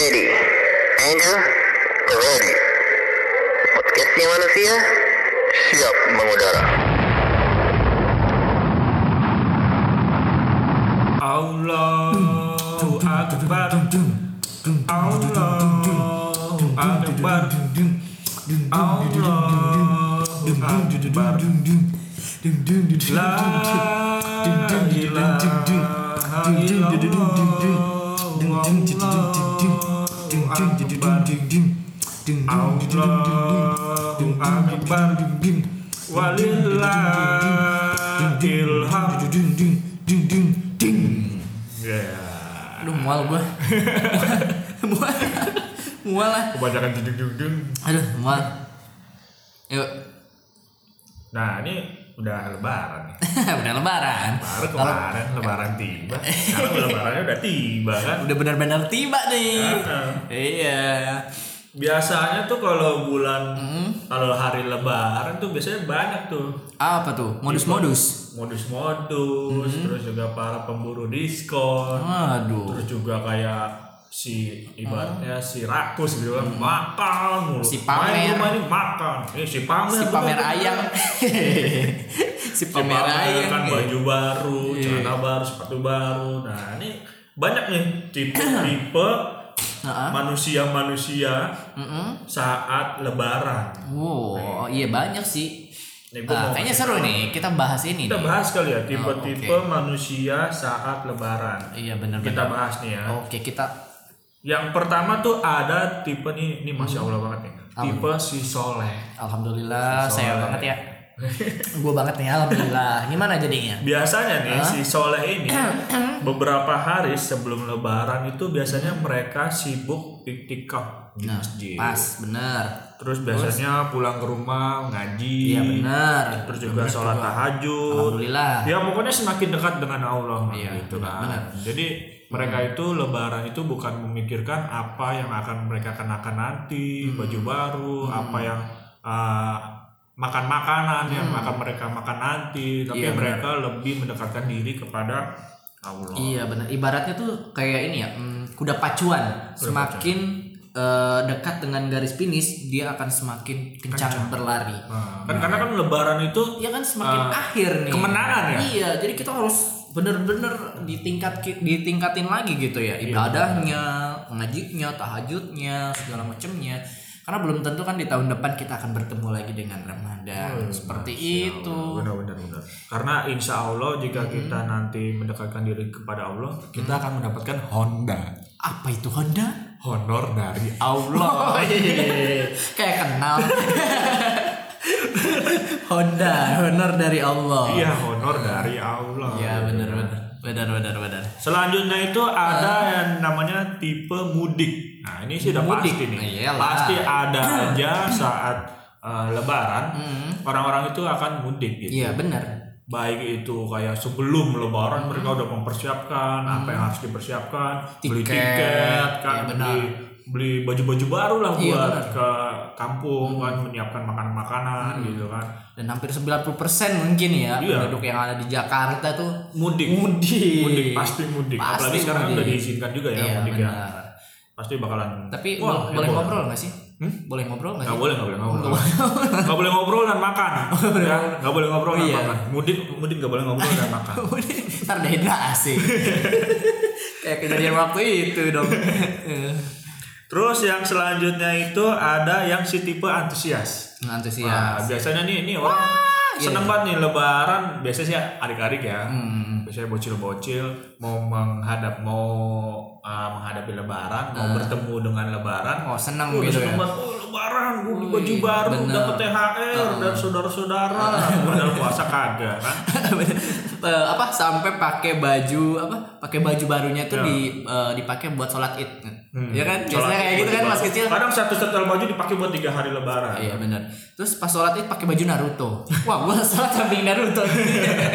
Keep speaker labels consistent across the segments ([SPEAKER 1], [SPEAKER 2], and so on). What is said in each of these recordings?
[SPEAKER 1] ready. Angel, ready. Podcastnya manusia, siap mengudara.
[SPEAKER 2] Allahu Akbar Allahu Akbar Allahu Akbar La ilaha Allahu Akbar Walillahil hamd.
[SPEAKER 3] Aduh mual gua. mual. mual lah.
[SPEAKER 2] Kebanyakan dung dung dung.
[SPEAKER 3] Aduh mual. Yuk.
[SPEAKER 2] Nah ini udah lebaran
[SPEAKER 3] udah lebaran.
[SPEAKER 2] Baru kemarin lebaran tiba. Sekarang lebarannya udah tiba kan.
[SPEAKER 3] udah benar-benar tiba nih. Iya.
[SPEAKER 2] Biasanya tuh kalau bulan kalau hari lebaran tuh biasanya banyak tuh
[SPEAKER 3] Apa tuh? Modus-modus.
[SPEAKER 2] modus-modus, terus juga para pemburu diskon,
[SPEAKER 3] Aduh.
[SPEAKER 2] terus juga kayak si ibaratnya si rakus gitu kan makan mulu.
[SPEAKER 3] Si pamer.
[SPEAKER 2] Main ini makan. Eh si pamer.
[SPEAKER 3] Si pamer ayam. si
[SPEAKER 2] Si
[SPEAKER 3] pamer ayam.
[SPEAKER 2] kan
[SPEAKER 3] nih.
[SPEAKER 2] baju baru,
[SPEAKER 3] Iya.
[SPEAKER 2] celana baru, sepatu baru. Nah, ini banyak nih tipe-tipe
[SPEAKER 3] Heeh.
[SPEAKER 2] manusia-manusia saat lebaran.
[SPEAKER 3] Oh, iya banyak sih.
[SPEAKER 2] Nih,
[SPEAKER 3] Ah,
[SPEAKER 2] mau
[SPEAKER 3] kayaknya seru nih. Kita bahas ini
[SPEAKER 2] Kita
[SPEAKER 3] nih.
[SPEAKER 2] bahas kali ya tipe-tipe
[SPEAKER 3] Oh,
[SPEAKER 2] manusia saat lebaran.
[SPEAKER 3] Iya benar-benar.
[SPEAKER 2] Kita bahas nih ya.
[SPEAKER 3] Oke, kita
[SPEAKER 2] Yang pertama tuh ada tipe nih, ini
[SPEAKER 3] Hmm.
[SPEAKER 2] masya Allah banget nih. Tipe si soleh.
[SPEAKER 3] alhamdulillah
[SPEAKER 2] Si
[SPEAKER 3] saya banget ya. gue banget nih alhamdulillah. Gimana jadinya?
[SPEAKER 2] Biasanya nih si soleh ini beberapa hari sebelum lebaran itu biasanya mereka sibuk iktikaf di
[SPEAKER 3] Nah,
[SPEAKER 2] masjid.
[SPEAKER 3] pas benar.
[SPEAKER 2] Terus biasanya pulang ke rumah ngaji.
[SPEAKER 3] Iya benar.
[SPEAKER 2] Terus juga sholat tahajud.
[SPEAKER 3] Alhamdulillah.
[SPEAKER 2] Ya pokoknya semakin dekat dengan Allah
[SPEAKER 3] Iya,
[SPEAKER 2] gitu
[SPEAKER 3] benar,
[SPEAKER 2] kan.
[SPEAKER 3] benar.
[SPEAKER 2] Jadi mereka itu lebaran itu bukan memikirkan apa yang akan mereka kenakan nanti,
[SPEAKER 3] Hmm.
[SPEAKER 2] baju baru, apa yang uh, makan makanan yang akan mereka makan nanti, tapi
[SPEAKER 3] Iya, benar.
[SPEAKER 2] mereka lebih mendekatkan diri kepada Allah.
[SPEAKER 3] Iya benar. Ibaratnya tuh kayak ini ya, mm, kuda pacuan. Semakin eh, dekat dengan garis finish, dia akan semakin kencang, berlari.
[SPEAKER 2] Nah, kan karena kan lebaran itu
[SPEAKER 3] Ya kan semakin
[SPEAKER 2] Eh,
[SPEAKER 3] akhir nih.
[SPEAKER 2] kemenangan ya?
[SPEAKER 3] Iya, jadi kita harus bener-bener ditingkat ditingkatin lagi gitu ya
[SPEAKER 2] Iya,
[SPEAKER 3] ibadahnya, ngajinya, tahajudnya, segala macamnya. Karena belum tentu kan di tahun depan kita akan bertemu lagi dengan Ramadan.
[SPEAKER 2] Oh,
[SPEAKER 3] Seperti itu.
[SPEAKER 2] benar-benar benar. Karena insya Allah jika
[SPEAKER 3] Hmm.
[SPEAKER 2] kita nanti mendekatkan diri kepada Allah, kita akan mendapatkan Honda.
[SPEAKER 3] Apa itu Honda?
[SPEAKER 2] Honor dari Allah.
[SPEAKER 3] Oh, iya. Kayak kenal. Honda, honor dari Allah.
[SPEAKER 2] Iya, honor dari Allah.
[SPEAKER 3] Iya, benar benar. Benar benar benar.
[SPEAKER 2] Selanjutnya itu ada yang namanya tipe mudik. Nah, ini sih udah
[SPEAKER 3] Mudik.
[SPEAKER 2] pasti nih.
[SPEAKER 3] Iyalah.
[SPEAKER 2] Pasti ada aja saat eh, lebaran orang-orang itu akan mudik gitu.
[SPEAKER 3] Hmm. Iya, benar.
[SPEAKER 2] Baik itu kayak sebelum lebaran mereka udah mempersiapkan apa yang harus dipersiapkan, beli
[SPEAKER 3] Hmm. Tiket.
[SPEAKER 2] tiket kan,
[SPEAKER 3] Iya, benar.
[SPEAKER 2] beli beli baju-baju baru lah
[SPEAKER 3] Iya,
[SPEAKER 2] buat
[SPEAKER 3] benar. Hmm.
[SPEAKER 2] ke kampung kan menyiapkan makanan-makanan gitu kan.
[SPEAKER 3] Dan hampir 90% mungkin ya
[SPEAKER 2] Iya.
[SPEAKER 3] penduduk yang ada di Jakarta tuh
[SPEAKER 2] Mudik.
[SPEAKER 3] mudik.
[SPEAKER 2] Mudik pasti mudik.
[SPEAKER 3] Pasti
[SPEAKER 2] Apalagi sekarang kan
[SPEAKER 3] mudik.
[SPEAKER 2] udah diizinkan juga ya
[SPEAKER 3] Iya,
[SPEAKER 2] mudik ya.
[SPEAKER 3] benar.
[SPEAKER 2] Pasti bakalan
[SPEAKER 3] Tapi
[SPEAKER 2] Wah,
[SPEAKER 3] bo- boleh ngobrol nggak sih?
[SPEAKER 2] Hmm?
[SPEAKER 3] Boleh ngobrol nggak
[SPEAKER 2] Gak boleh, gak boleh ngobrol. Gak boleh ngobrol dan makan. ya, gak boleh ngobrol dan
[SPEAKER 3] Iya.
[SPEAKER 2] makan. Mudik, mudik gak boleh ngobrol dan makan.
[SPEAKER 3] Ntar dehidrasi. Kayak kejadian waktu itu dong.
[SPEAKER 2] Terus yang selanjutnya itu ada yang si tipe antusias. Nah,
[SPEAKER 3] Antusias.
[SPEAKER 2] biasanya nih, ini orang
[SPEAKER 3] iya.
[SPEAKER 2] seneng banget nih lebaran. Biasanya sih adik-adik ya.
[SPEAKER 3] Hmm.
[SPEAKER 2] Biasanya bocil-bocil mau menghadap mau uh, menghadapi lebaran, mau bertemu dengan lebaran.
[SPEAKER 3] Oh seneng
[SPEAKER 2] Oh,
[SPEAKER 3] gitu ya.
[SPEAKER 2] banget. Oh, lebaran, gue beli baju baru, dapet THR dan saudara-saudara. Padahal puasa kagak kan.
[SPEAKER 3] Eh, apa sampai pakai baju apa pakai baju barunya tuh
[SPEAKER 2] Ya.
[SPEAKER 3] di eh, dipakai buat sholat id
[SPEAKER 2] Hmm.
[SPEAKER 3] ya kan biasanya kayak gitu kan mas kecil
[SPEAKER 2] Kadang satu setel baju dipakai buat tiga hari lebaran.
[SPEAKER 3] iya benar terus pas sholat id pakai baju Naruto wah gua sholat samping Naruto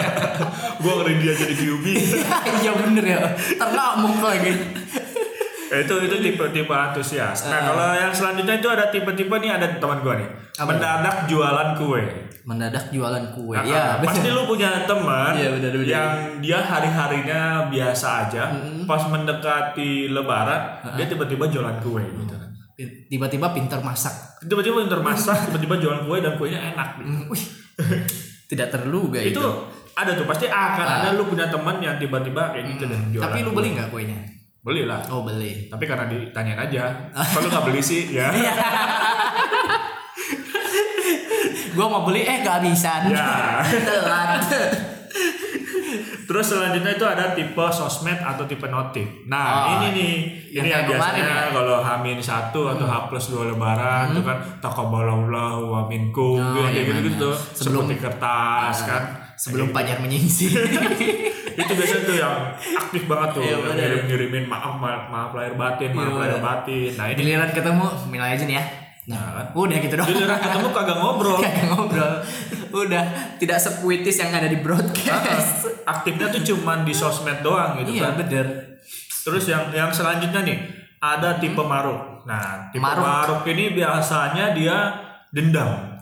[SPEAKER 2] gue ngeri dia jadi Kyuubi.
[SPEAKER 3] iya bener ya ntar ngamuk lagi
[SPEAKER 2] itu itu tipe-tipe antusias. Nah,
[SPEAKER 3] Eh.
[SPEAKER 2] kalau yang selanjutnya itu ada tipe-tipe nih ada teman gua nih.
[SPEAKER 3] Apa?
[SPEAKER 2] Mendadak jualan kue.
[SPEAKER 3] Mendadak jualan kue.
[SPEAKER 2] Nah,
[SPEAKER 3] ya,
[SPEAKER 2] pasti
[SPEAKER 3] bener.
[SPEAKER 2] lu punya teman
[SPEAKER 3] benar.
[SPEAKER 2] yang dia hari-harinya biasa aja, pas mendekati lebaran dia tiba-tiba jualan kue gitu.
[SPEAKER 3] Tiba-tiba pintar masak.
[SPEAKER 2] Tiba-tiba pinter masak, tiba-tiba jualan kue dan kuenya enak.
[SPEAKER 3] Hmm, Wih. Tidak terduga
[SPEAKER 2] itu
[SPEAKER 3] itu.
[SPEAKER 2] ada tuh pasti akan ada lu punya teman yang tiba-tiba kayak gitu dan jualan.
[SPEAKER 3] Hmm. Tapi lu beli nggak kuenya?
[SPEAKER 2] Beli lah.
[SPEAKER 3] Oh beli.
[SPEAKER 2] Tapi karena ditanyain aja, kalau nggak beli sih ya.
[SPEAKER 3] Iya. Gua mau beli eh kehabisan.
[SPEAKER 2] Ya.
[SPEAKER 3] Telat.
[SPEAKER 2] Terus selanjutnya itu ada tipe sosmed atau tipe notif. Nah
[SPEAKER 3] Oh,
[SPEAKER 2] ini nih,
[SPEAKER 3] yang
[SPEAKER 2] ini yang biasanya
[SPEAKER 3] ya?
[SPEAKER 2] kalau Hamin satu atau H plus dua lebaran itu kan takabalallahu wa minkum
[SPEAKER 3] Oh,
[SPEAKER 2] gitu
[SPEAKER 3] iya,
[SPEAKER 2] gitu gitu.
[SPEAKER 3] Sebelum-
[SPEAKER 2] seperti kertas kan.
[SPEAKER 3] Sebelum
[SPEAKER 2] Kayak
[SPEAKER 3] Pajar menyingsi.
[SPEAKER 2] gitu. itu biasanya tuh yang aktif banget tuh,
[SPEAKER 3] Iya,
[SPEAKER 2] yang ngirim ngirimin maaf maaf, maaf lahir batin, maaf
[SPEAKER 3] Iya,
[SPEAKER 2] lahir batin. Nah ini
[SPEAKER 3] Giliran ketemu Mila aja nih ya.
[SPEAKER 2] Nah, kan.
[SPEAKER 3] Udah gitu dong.
[SPEAKER 2] Giliran ketemu kagak ngobrol.
[SPEAKER 3] Kayak ngobrol. Udah tidak sepuitis yang ada di broadcast.
[SPEAKER 2] aktifnya tuh cuman di sosmed doang gitu
[SPEAKER 3] iya
[SPEAKER 2] kan.
[SPEAKER 3] bener.
[SPEAKER 2] Terus yang yang selanjutnya nih ada tipe maruk. Nah, tipe
[SPEAKER 3] Maruk.
[SPEAKER 2] maruk, ini biasanya dia dendam.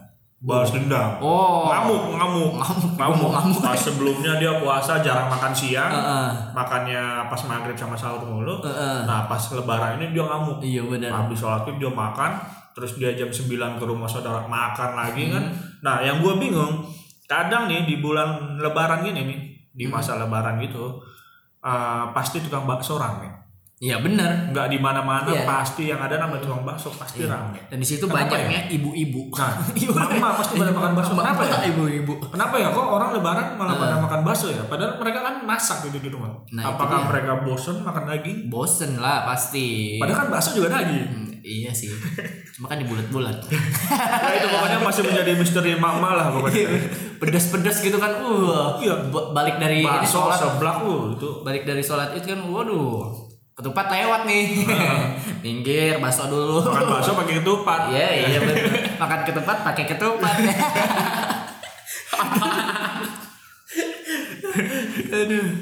[SPEAKER 2] Balas dendam.
[SPEAKER 3] Oh.
[SPEAKER 2] Ngamuk, ngamuk.
[SPEAKER 3] Ngamuk,
[SPEAKER 2] ngamuk.
[SPEAKER 3] ngamuk.
[SPEAKER 2] Pas sebelumnya dia puasa jarang makan siang.
[SPEAKER 3] Heeh.
[SPEAKER 2] Makannya pas maghrib sama sahur mulu.
[SPEAKER 3] Heeh.
[SPEAKER 2] Nah, pas lebaran ini dia ngamuk.
[SPEAKER 3] Iya bener.
[SPEAKER 2] Habis sholat id dia makan, terus dia jam 9 ke rumah saudara makan lagi kan.
[SPEAKER 3] Hmm.
[SPEAKER 2] Nah, yang gua bingung, kadang nih di bulan lebaran gini nih, di
[SPEAKER 3] Hmm.
[SPEAKER 2] masa lebaran gitu, eh, pasti tukang bakso rame.
[SPEAKER 3] Iya bener.
[SPEAKER 2] Nggak di mana-mana
[SPEAKER 3] Iya.
[SPEAKER 2] pasti yang ada nama tukang bakso pasti rame.
[SPEAKER 3] Dan di situ banyaknya ibu-ibu.
[SPEAKER 2] Nah, mama pasti pada makan bakso. Kenapa ya?
[SPEAKER 3] Ibu-ibu.
[SPEAKER 2] Kenapa ya kok orang lebaran malah pada makan bakso ya? Padahal mereka kan masak gitu di rumah.
[SPEAKER 3] Nah,
[SPEAKER 2] Apakah mereka bosen makan daging?
[SPEAKER 3] Bosen lah pasti.
[SPEAKER 2] Padahal kan bakso juga daging.
[SPEAKER 3] Hmm, iya sih. Cuma kan di bulat-bulat.
[SPEAKER 2] ya itu pokoknya masih menjadi misteri mama lah pokoknya.
[SPEAKER 3] Pedas-pedas gitu kan. Uh.
[SPEAKER 2] Iya.
[SPEAKER 3] ba- Balik dari
[SPEAKER 2] bakso
[SPEAKER 3] sholat.
[SPEAKER 2] seblak lu itu
[SPEAKER 3] Balik dari sholat itu kan waduh. Ketupat lewat nih. Minggir, bakso dulu.
[SPEAKER 2] makan bakso pakai ketupat.
[SPEAKER 3] Iya, iya betul. Makan ketupat pakai ketupat.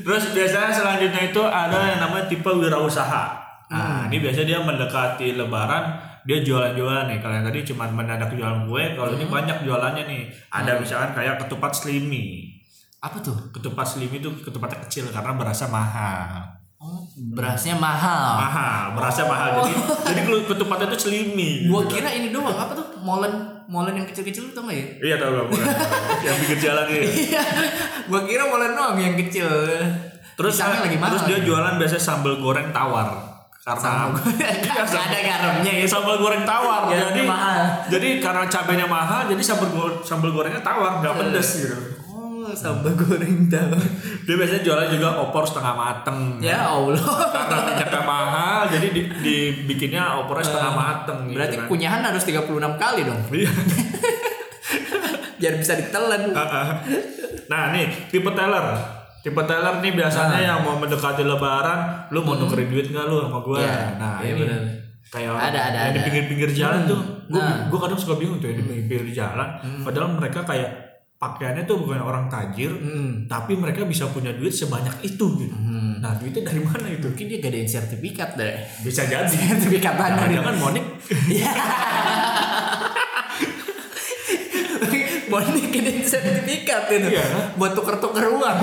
[SPEAKER 2] Terus biasanya selanjutnya itu ada yang namanya tipe wirausaha. Nah, ini biasanya dia mendekati lebaran, dia jualan-jualan nih. Kalau yang tadi cuma mendadak jualan kue, kalau ini banyak jualannya nih. Ada misalkan kayak ketupat slimy.
[SPEAKER 3] Apa tuh?
[SPEAKER 2] Ketupat slimy itu ketupatnya kecil karena berasa mahal.
[SPEAKER 3] Oh, berasnya mahal.
[SPEAKER 2] Mahal, berasa mahal. Jadi jadi kalau ketupatnya itu slimy.
[SPEAKER 3] Gua kira ini doang apa tuh? Molen molen yang kecil-kecil itu enggak ya?
[SPEAKER 2] Iya tahu gak bukan. yang pinggir jalan.
[SPEAKER 3] Iya. Gua kira molen doang yang kecil.
[SPEAKER 2] Terus
[SPEAKER 3] Pisangnya lagi mahal.
[SPEAKER 2] terus dia jualan biasanya sambal goreng tawar. Karena
[SPEAKER 3] Sambal goreng.
[SPEAKER 2] Iya, sambal-
[SPEAKER 3] ada garamnya ya.
[SPEAKER 2] sambal goreng tawar.
[SPEAKER 3] Ya,
[SPEAKER 2] jadi
[SPEAKER 3] mahal.
[SPEAKER 2] Jadi karena cabenya mahal, jadi sambal go- sambal gorengnya tawar, nggak pedes gitu.
[SPEAKER 3] Oh, sambal goreng tawar.
[SPEAKER 2] Dia biasanya jualan juga opor setengah mateng.
[SPEAKER 3] Ya Allah.
[SPEAKER 2] Karena minyaknya mahal, jadi di, dibikinnya opornya setengah mateng. gitu
[SPEAKER 3] Berarti
[SPEAKER 2] kan.
[SPEAKER 3] kunyahan harus 36 kali dong.
[SPEAKER 2] Iya.
[SPEAKER 3] Biar bisa ditelan.
[SPEAKER 2] nah nih tipe teller. Tipe teller nih biasanya yang mau mendekati lebaran, lu mau nukerin duit nggak lu sama gua?
[SPEAKER 3] Iya,
[SPEAKER 2] nah
[SPEAKER 3] iya
[SPEAKER 2] ini
[SPEAKER 3] bener.
[SPEAKER 2] kayak
[SPEAKER 3] Ada, ada,
[SPEAKER 2] yang di
[SPEAKER 3] ada.
[SPEAKER 2] pinggir-pinggir jalan tuh, gua
[SPEAKER 3] Nah.
[SPEAKER 2] gua kadang suka bingung tuh ya di pinggir jalan. Padahal mereka kayak pakaiannya tuh bukan orang tajir,
[SPEAKER 3] Hmm.
[SPEAKER 2] tapi mereka bisa punya duit sebanyak itu gitu. Nah duitnya dari mana itu?
[SPEAKER 3] Mungkin dia gadain sertifikat deh.
[SPEAKER 2] Bisa jadi.
[SPEAKER 3] Sertifikat tanah.
[SPEAKER 2] Jangan Monik
[SPEAKER 3] Bonik gadain sertifikat itu.
[SPEAKER 2] Iya.
[SPEAKER 3] Buat tuker-tuker uang.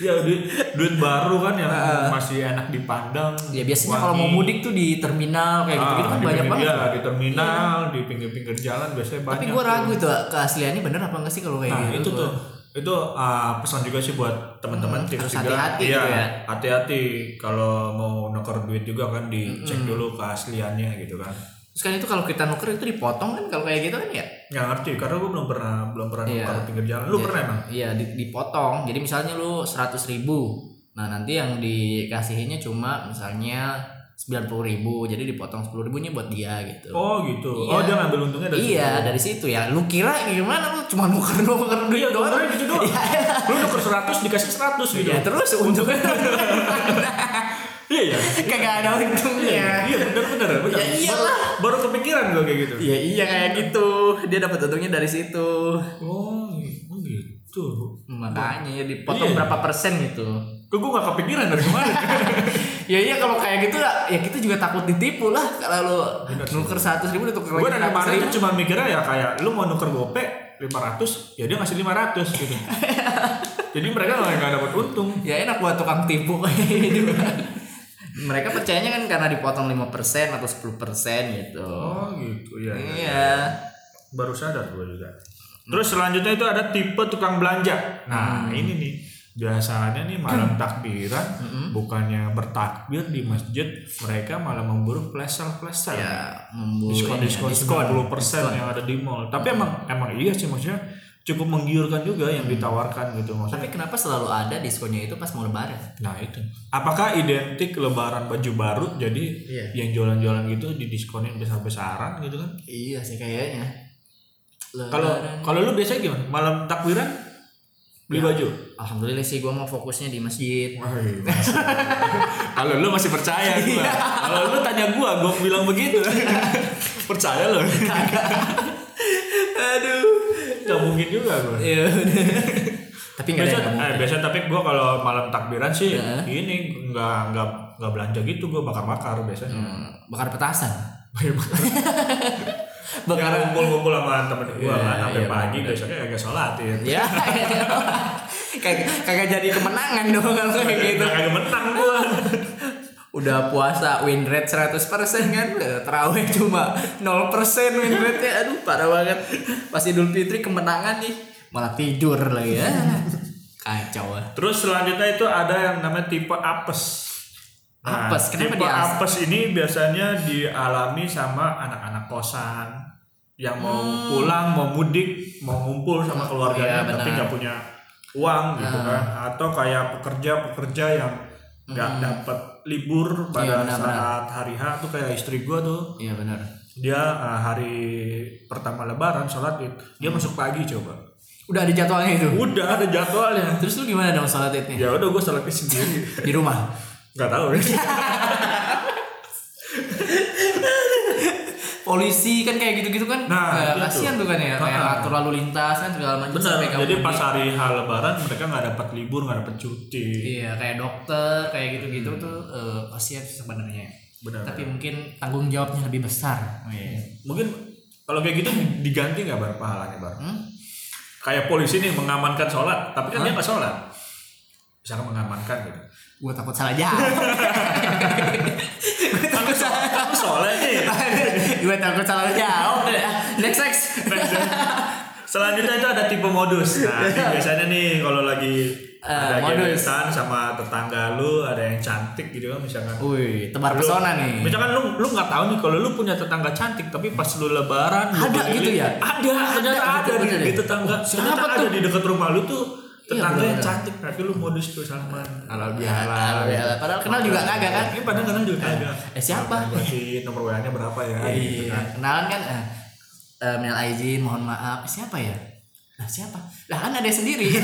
[SPEAKER 2] Ya duit duit baru kan yang masih enak dipandang.
[SPEAKER 3] Ya biasanya kalau mau mudik tuh di terminal kayak gitu-gitu
[SPEAKER 2] Ah,
[SPEAKER 3] kan banyak banget.
[SPEAKER 2] iya, di terminal, di pinggir-pinggir jalan biasanya banyak.
[SPEAKER 3] Tapi gue ragu tuh keasliannya bener apa enggak sih kalau kayak
[SPEAKER 2] Nah,
[SPEAKER 3] gitu.
[SPEAKER 2] itu tuh itu uh, pesan juga sih buat teman-teman
[SPEAKER 3] Hmm,
[SPEAKER 2] tips juga.
[SPEAKER 3] hati-hati
[SPEAKER 2] Iya,
[SPEAKER 3] gitu ya.
[SPEAKER 2] hati-hati kalau mau nuker duit juga kan dicek dulu keasliannya gitu kan.
[SPEAKER 3] Terus kan itu kalau kita nuker itu dipotong kan kalau kayak gitu kan ya?
[SPEAKER 2] Nggak ngerti karena gue belum pernah belum pernah
[SPEAKER 3] Iya.
[SPEAKER 2] nuker pinggir jalan. Lu pernah emang?
[SPEAKER 3] Iya di- dipotong. Jadi misalnya lu 100 ribu. Nah nanti yang dikasihinnya cuma misalnya 90 ribu. Jadi dipotong 10 ribunya buat dia gitu.
[SPEAKER 2] Oh gitu.
[SPEAKER 3] Iya.
[SPEAKER 2] Oh dia ngambil untungnya dari
[SPEAKER 3] iya
[SPEAKER 2] situ.
[SPEAKER 3] dari situ ya. Lu kira gimana lu cuma nuker nuker duit
[SPEAKER 2] Iya,
[SPEAKER 3] doang?
[SPEAKER 2] nukernya gitu doang.
[SPEAKER 3] Iya.
[SPEAKER 2] Lu nuker 100 dikasih 100 gitu.
[SPEAKER 3] Ya terus untungnya
[SPEAKER 2] Iya ya.
[SPEAKER 3] kagak ada untungnya.
[SPEAKER 2] Iya bener bener bener.
[SPEAKER 3] Ya iyalah.
[SPEAKER 2] Baru, baru kepikiran gue kayak gitu.
[SPEAKER 3] Iya iya kayak gitu. Dia dapat untungnya dari situ.
[SPEAKER 2] Oh, oh gitu.
[SPEAKER 3] Makanya ya dipotong
[SPEAKER 2] Iya.
[SPEAKER 3] berapa persen gitu.
[SPEAKER 2] Kok gue gak kepikiran dari kemarin?
[SPEAKER 3] ya iya kalau kayak gitu ya kita juga takut ditipu lah kalau lu nuker seratus ribu ditukar
[SPEAKER 2] gue dari kemarin tuh cuma mikirnya ya kayak lu mau nuker gope 500 ya dia ngasih 500 gitu. Jadi mereka nggak dapat untung.
[SPEAKER 3] Ya enak buat tukang tipu kayak gitu. Mereka percayanya kan karena dipotong 5% atau 10% gitu.
[SPEAKER 2] Oh gitu ya.
[SPEAKER 3] Iya.
[SPEAKER 2] Baru sadar gue juga. Terus selanjutnya itu ada tipe tukang belanja. Nah
[SPEAKER 3] Hmm.
[SPEAKER 2] ini nih biasanya nih malam takbiran bukannya bertakbir di masjid mereka malah memburu flash sale flash sale.
[SPEAKER 3] Ya, memburu
[SPEAKER 2] diskon diskon. 90 persen yang ada di mall. Tapi emang emang iya sih maksudnya cukup menggiurkan juga yang ditawarkan gitu maksudnya.
[SPEAKER 3] Tapi kenapa selalu ada diskonnya itu pas mau lebaran?
[SPEAKER 2] Nah itu. Apakah identik lebaran baju baru jadi
[SPEAKER 3] Iya.
[SPEAKER 2] yang jualan-jualan gitu didiskonin besar-besaran gitu kan?
[SPEAKER 3] Iya sih kayaknya.
[SPEAKER 2] Kalau kalau lu biasanya gimana? Malam takbiran beli baju?
[SPEAKER 3] Alhamdulillah sih gua mau fokusnya di masjid.
[SPEAKER 2] Kalau lu masih percaya gua. Kalau lu tanya gua, gua bilang begitu. percaya lu?
[SPEAKER 3] Aduh.
[SPEAKER 2] Gak mungkin juga gua.
[SPEAKER 3] Iya. Tapi nggak ada yang
[SPEAKER 2] eh, biasa tapi gua kalau malam takbiran sih
[SPEAKER 3] Heeh.
[SPEAKER 2] ini nggak nggak nggak belanja gitu gua bakar-bakar biasanya.
[SPEAKER 3] Hmm, bakar petasan.
[SPEAKER 2] Bakar
[SPEAKER 3] Bakar
[SPEAKER 2] ngumpul-ngumpul sama temen gua
[SPEAKER 3] Iya,
[SPEAKER 2] kan sampai
[SPEAKER 3] iya,
[SPEAKER 2] pagi
[SPEAKER 3] bener.
[SPEAKER 2] besoknya kagak sholatin.
[SPEAKER 3] ya. kagak kagak jadi kemenangan dong kalau kayak gitu.
[SPEAKER 2] Kagak menang gua.
[SPEAKER 3] Udah puasa win rate 100% kan Terawih cuma 0% win rate nya Aduh parah banget Pas Idul Fitri kemenangan nih Malah tidur lagi ya Kacau ah.
[SPEAKER 2] Terus selanjutnya itu ada yang namanya tipe apes.
[SPEAKER 3] Apes, kenapa
[SPEAKER 2] tipe
[SPEAKER 3] dia apes?
[SPEAKER 2] ini biasanya dialami sama anak-anak kosan yang mau pulang, mau mudik, mau ngumpul sama keluarganya
[SPEAKER 3] Hmm. Iya,
[SPEAKER 2] tapi nggak punya uang gitu
[SPEAKER 3] Ah.
[SPEAKER 2] kan. Atau kayak pekerja-pekerja yang nggak dapat libur pada
[SPEAKER 3] Hmm. Iya, benar,
[SPEAKER 2] saat hari H tuh kayak istri gua tuh.
[SPEAKER 3] Iya benar.
[SPEAKER 2] Dia uh, hari pertama lebaran sholat id. Dia masuk pagi coba.
[SPEAKER 3] Udah ada jadwalnya itu?
[SPEAKER 2] Udah ada jadwalnya.
[SPEAKER 3] Terus lu gimana dong sholat idnya?
[SPEAKER 2] ya udah gue sholat id sendiri.
[SPEAKER 3] Di rumah?
[SPEAKER 2] nggak tahu
[SPEAKER 3] Polisi kan kayak gitu-gitu kan?
[SPEAKER 2] Nah,
[SPEAKER 3] Kayak
[SPEAKER 2] gitu.
[SPEAKER 3] Kasian tuh kan ya Kayak
[SPEAKER 2] Ah.
[SPEAKER 3] ngatur lalu lintas kan segala macam
[SPEAKER 2] benar jadi
[SPEAKER 3] di-
[SPEAKER 2] pas hari H lebaran mereka nggak dapat libur nggak dapat cuti.
[SPEAKER 3] Iya kayak dokter kayak gitu-gitu tuh eh, kasihan sih sebenarnya.
[SPEAKER 2] Benar
[SPEAKER 3] Tapi mungkin tanggung jawabnya lebih besar. Oh, iya.
[SPEAKER 2] mungkin kalau kayak gitu diganti nggak bar pahalanya bar?
[SPEAKER 3] Hmm?
[SPEAKER 2] kayak polisi nih mengamankan sholat tapi kan dia nggak sholat misalkan mengamankan gitu
[SPEAKER 3] Gue takut salah jawab
[SPEAKER 2] kamu sholat kamu sholat nih
[SPEAKER 3] Gue takut salah jawab Next next
[SPEAKER 2] Selanjutnya itu ada tipe modus. Nah, ini biasanya nih kalau lagi
[SPEAKER 3] Eh,
[SPEAKER 2] ada gebetan sama tetangga lu, ada yang cantik gitu kan misalkan.
[SPEAKER 3] Wih tebar
[SPEAKER 2] Lu-
[SPEAKER 3] pesona nih
[SPEAKER 2] Misalkan lu lu nggak tahu nih kalau lu punya tetangga cantik tapi pas lu lebaran lu
[SPEAKER 3] Ada
[SPEAKER 2] keliling,
[SPEAKER 3] gitu ya?
[SPEAKER 2] Ada, ternyata ada,
[SPEAKER 3] gitu,
[SPEAKER 2] di,
[SPEAKER 3] bener
[SPEAKER 2] di
[SPEAKER 3] ya?
[SPEAKER 2] tetangga.
[SPEAKER 3] Siapa
[SPEAKER 2] ternyata ada
[SPEAKER 3] tuh?
[SPEAKER 2] di dekat rumah lu tuh
[SPEAKER 3] Iya,
[SPEAKER 2] tetangga yang cantik tapi lu modus tuh Salman. Halal
[SPEAKER 3] Halal bihalal. Padahal kenal juga kagak kan?
[SPEAKER 2] Ini padahal kenal juga kagak.
[SPEAKER 3] Eh, siapa?
[SPEAKER 2] Berarti nomor WA-nya berapa ya? gitu
[SPEAKER 3] Iya
[SPEAKER 2] kan.
[SPEAKER 3] Kenalan kan eh, eh, Minal aizin mohon maaf Siapa ya? Lah siapa? Lah kan ada sendiri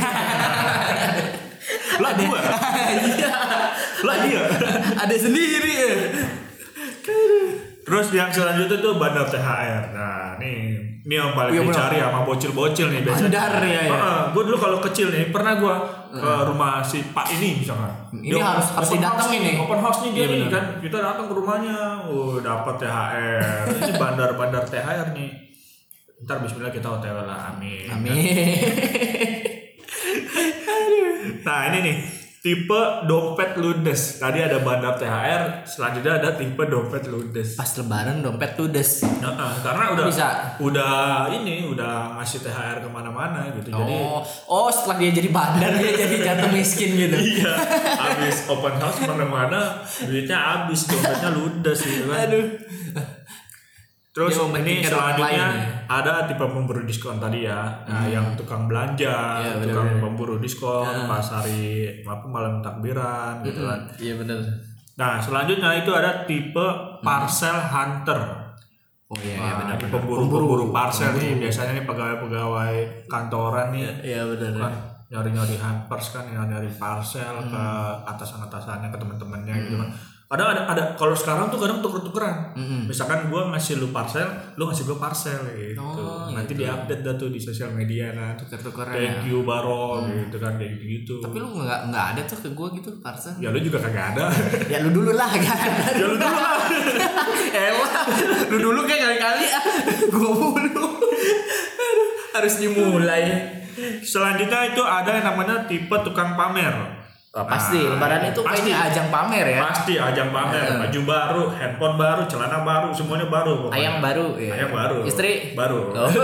[SPEAKER 2] Lah gua.
[SPEAKER 3] Iya
[SPEAKER 2] Lah dia.
[SPEAKER 3] Ada sendiri ya
[SPEAKER 2] Terus yang selanjutnya tuh bandar THR. Nah, nih ini yang paling
[SPEAKER 3] Iya, bener.
[SPEAKER 2] dicari sama bocil-bocil nih biasanya.
[SPEAKER 3] Bandar ya, ya.
[SPEAKER 2] gue dulu kalau kecil nih pernah gue ke rumah si Pak ini misalkan.
[SPEAKER 3] Ini
[SPEAKER 2] Dia
[SPEAKER 3] harus- harus
[SPEAKER 2] house
[SPEAKER 3] nih.
[SPEAKER 2] Open house nih dia
[SPEAKER 3] Iya,
[SPEAKER 2] nih
[SPEAKER 3] bener.
[SPEAKER 2] kan. Kita datang ke rumahnya, uh dapat THR. ini bandar-bandar THR nih. Ntar Bismillah kita OTW lah, amin.
[SPEAKER 3] Amin
[SPEAKER 2] Nah ini nih tipe dompet ludes. Tadi ada bandar THR, selanjutnya ada tipe dompet ludes.
[SPEAKER 3] Pas lebaran dompet ludes
[SPEAKER 2] Nah, karena udah
[SPEAKER 3] Bisa.
[SPEAKER 2] udah ini udah ngasih THR ke mana-mana gitu. Jadi
[SPEAKER 3] Oh, oh setelah dia jadi bandar dia jadi jatuh miskin gitu.
[SPEAKER 2] iya, habis open house mana-mana duitnya habis dompetnya ludes gitu kan.
[SPEAKER 3] Aduh.
[SPEAKER 2] Terus
[SPEAKER 3] Dia
[SPEAKER 2] ini selanjutnya
[SPEAKER 3] lain ya.
[SPEAKER 2] ada tipe pemburu diskon tadi ya. Nah, yang tukang belanja,
[SPEAKER 3] Iya,
[SPEAKER 2] tukang
[SPEAKER 3] bener-bener.
[SPEAKER 2] pemburu diskon pas hari apa malam takbiran gitu kan.
[SPEAKER 3] Iya benar.
[SPEAKER 2] Nah, selanjutnya itu ada tipe parcel hunter.
[SPEAKER 3] Oh iya, iya
[SPEAKER 2] Nah,
[SPEAKER 3] benar.
[SPEAKER 2] ini pemburu-pemburu parcel nih biasanya nih pegawai-pegawai kantoran nih
[SPEAKER 3] Iya benar.
[SPEAKER 2] kan nyari-nyari hampers kan nyari-nyari parcel ke atasan-atasannya ke teman-temannya gitu kan kadang ada ada kalau sekarang tuh kadang tuker-tukeran. Misalkan gua ngasih lu parcel lu ngasih gua parcel gitu.
[SPEAKER 3] Oh,
[SPEAKER 2] nanti diupdate dah tuh di sosial media kan.
[SPEAKER 3] Tuker-tukeran
[SPEAKER 2] thank you baro gitu kan kayak gitu
[SPEAKER 3] tapi lu nggak nggak ada tuh ke gue gitu parcel?
[SPEAKER 2] Ya lu juga kagak ada.
[SPEAKER 3] Ya lu dulu lah kan.
[SPEAKER 2] Ya lu dulu lah.
[SPEAKER 3] Elah, lu dulu kayak kali-kali ah, gue mulu. Harus dimulai.
[SPEAKER 2] selanjutnya itu ada yang namanya tipe tukang pamer
[SPEAKER 3] Wah, pasti
[SPEAKER 2] Nah,
[SPEAKER 3] lebaran itu
[SPEAKER 2] pasti.
[SPEAKER 3] kayaknya ajang pamer ya.
[SPEAKER 2] Pasti ajang pamer, baju baru, handphone baru, celana baru, semuanya baru. pokoknya.
[SPEAKER 3] Ayam baru ya.
[SPEAKER 2] Ayam baru.
[SPEAKER 3] Istri
[SPEAKER 2] baru.
[SPEAKER 3] Oh.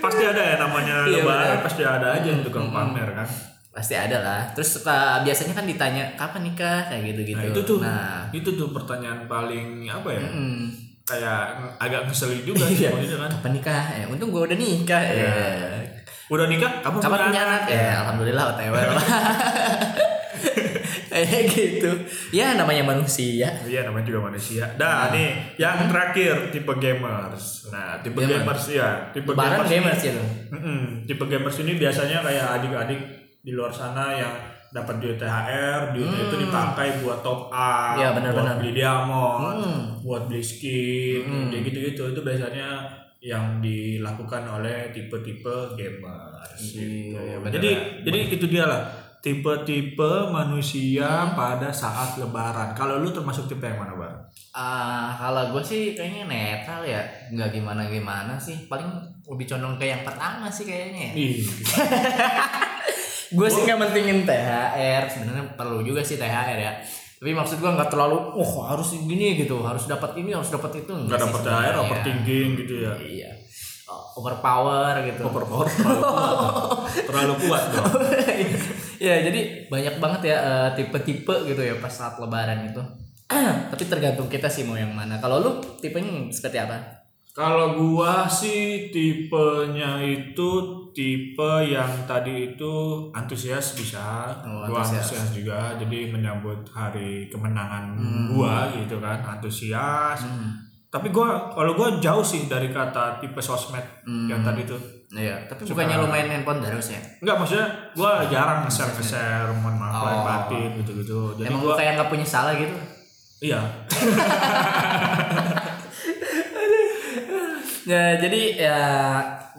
[SPEAKER 2] Pasti ada ya namanya
[SPEAKER 3] Iya,
[SPEAKER 2] lebaran,
[SPEAKER 3] benar.
[SPEAKER 2] pasti ada aja yang tukang pamer kan.
[SPEAKER 3] pasti ada lah. Terus suka biasanya kan ditanya kapan nikah kayak gitu-gitu.
[SPEAKER 2] Nah, itu tuh.
[SPEAKER 3] Nah,
[SPEAKER 2] Itu tuh pertanyaan paling apa ya?
[SPEAKER 3] hmm,
[SPEAKER 2] Kayak agak ngeselin juga sih
[SPEAKER 3] Iya.
[SPEAKER 2] kan.
[SPEAKER 3] kapan nikah? Ya, untung gue udah nikah. Ya.
[SPEAKER 2] Udah nikah? Kamu
[SPEAKER 3] Kapan punya anak? Ya, alhamdulillah OTW lah. Kayak gitu. Ya namanya manusia.
[SPEAKER 2] Iya namanya juga manusia. Nah, nih yang terakhir tipe gamers. Nah tipe
[SPEAKER 3] Gamer.
[SPEAKER 2] gamers ya tipe
[SPEAKER 3] Lebaran
[SPEAKER 2] gamers,
[SPEAKER 3] gamers
[SPEAKER 2] ini,
[SPEAKER 3] ya lu.
[SPEAKER 2] Mm-mm. tipe gamers ini biasanya kayak adik-adik di luar sana yang dapat duit THR, duitnya itu dipakai buat top up,
[SPEAKER 3] Hmm. Iya, benar-benar.
[SPEAKER 2] buat beli diamond,
[SPEAKER 3] Hmm.
[SPEAKER 2] buat beli skin, kayak gitu-gitu. Itu biasanya yang dilakukan oleh tipe-tipe gamers. gitu.
[SPEAKER 3] Iya, iya, benar.
[SPEAKER 2] jadi jadi itu dia lah tipe-tipe manusia pada saat lebaran. Kalau lu termasuk tipe yang mana, Bang?
[SPEAKER 3] Ah, kalau gue sih kayaknya netral ya, nggak gimana gimana sih. Paling lebih condong ke yang pertama sih kayaknya. ya. Gue sih nggak mentingin THR, sebenarnya perlu juga sih THR ya. Tapi maksud gue nggak terlalu, oh harus gini gitu, harus dapat ini, harus dapat itu.
[SPEAKER 2] nggak dapat
[SPEAKER 3] sebenarnya.
[SPEAKER 2] overthinking gitu ya.
[SPEAKER 3] Iya. Oh, overpower gitu.
[SPEAKER 2] Overpower terlalu kuat. terlalu kuat dong.
[SPEAKER 3] ya jadi banyak banget ya eh, tipe-tipe gitu ya pas saat lebaran itu. Tapi tergantung kita sih mau yang mana. Kalau lu tipenya seperti apa?
[SPEAKER 2] Kalau gua sih tipenya itu tipe yang tadi itu antusias bisa,
[SPEAKER 3] Oh,
[SPEAKER 2] gua
[SPEAKER 3] antusias.
[SPEAKER 2] antusias juga, jadi menyambut hari kemenangan gua gitu kan, antusias. Tapi gua kalau gua jauh sih dari kata tipe sosmed yang tadi tuh.
[SPEAKER 3] Iya, tapi bukannya lu main handphone terus ya?
[SPEAKER 2] Enggak maksudnya gua jarang nge-share nge-share, mohon maaf
[SPEAKER 3] Oh.
[SPEAKER 2] batin gitu-gitu. Jadi
[SPEAKER 3] Emang
[SPEAKER 2] gua
[SPEAKER 3] kayak nggak punya salah gitu?
[SPEAKER 2] iya.
[SPEAKER 3] Ya, jadi ya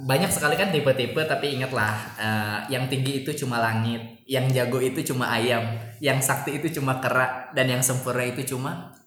[SPEAKER 3] banyak sekali kan tipe-tipe tapi ingatlah eh, yang tinggi itu cuma langit, yang jago itu cuma ayam, yang sakti itu cuma kera dan yang sempurna itu cuma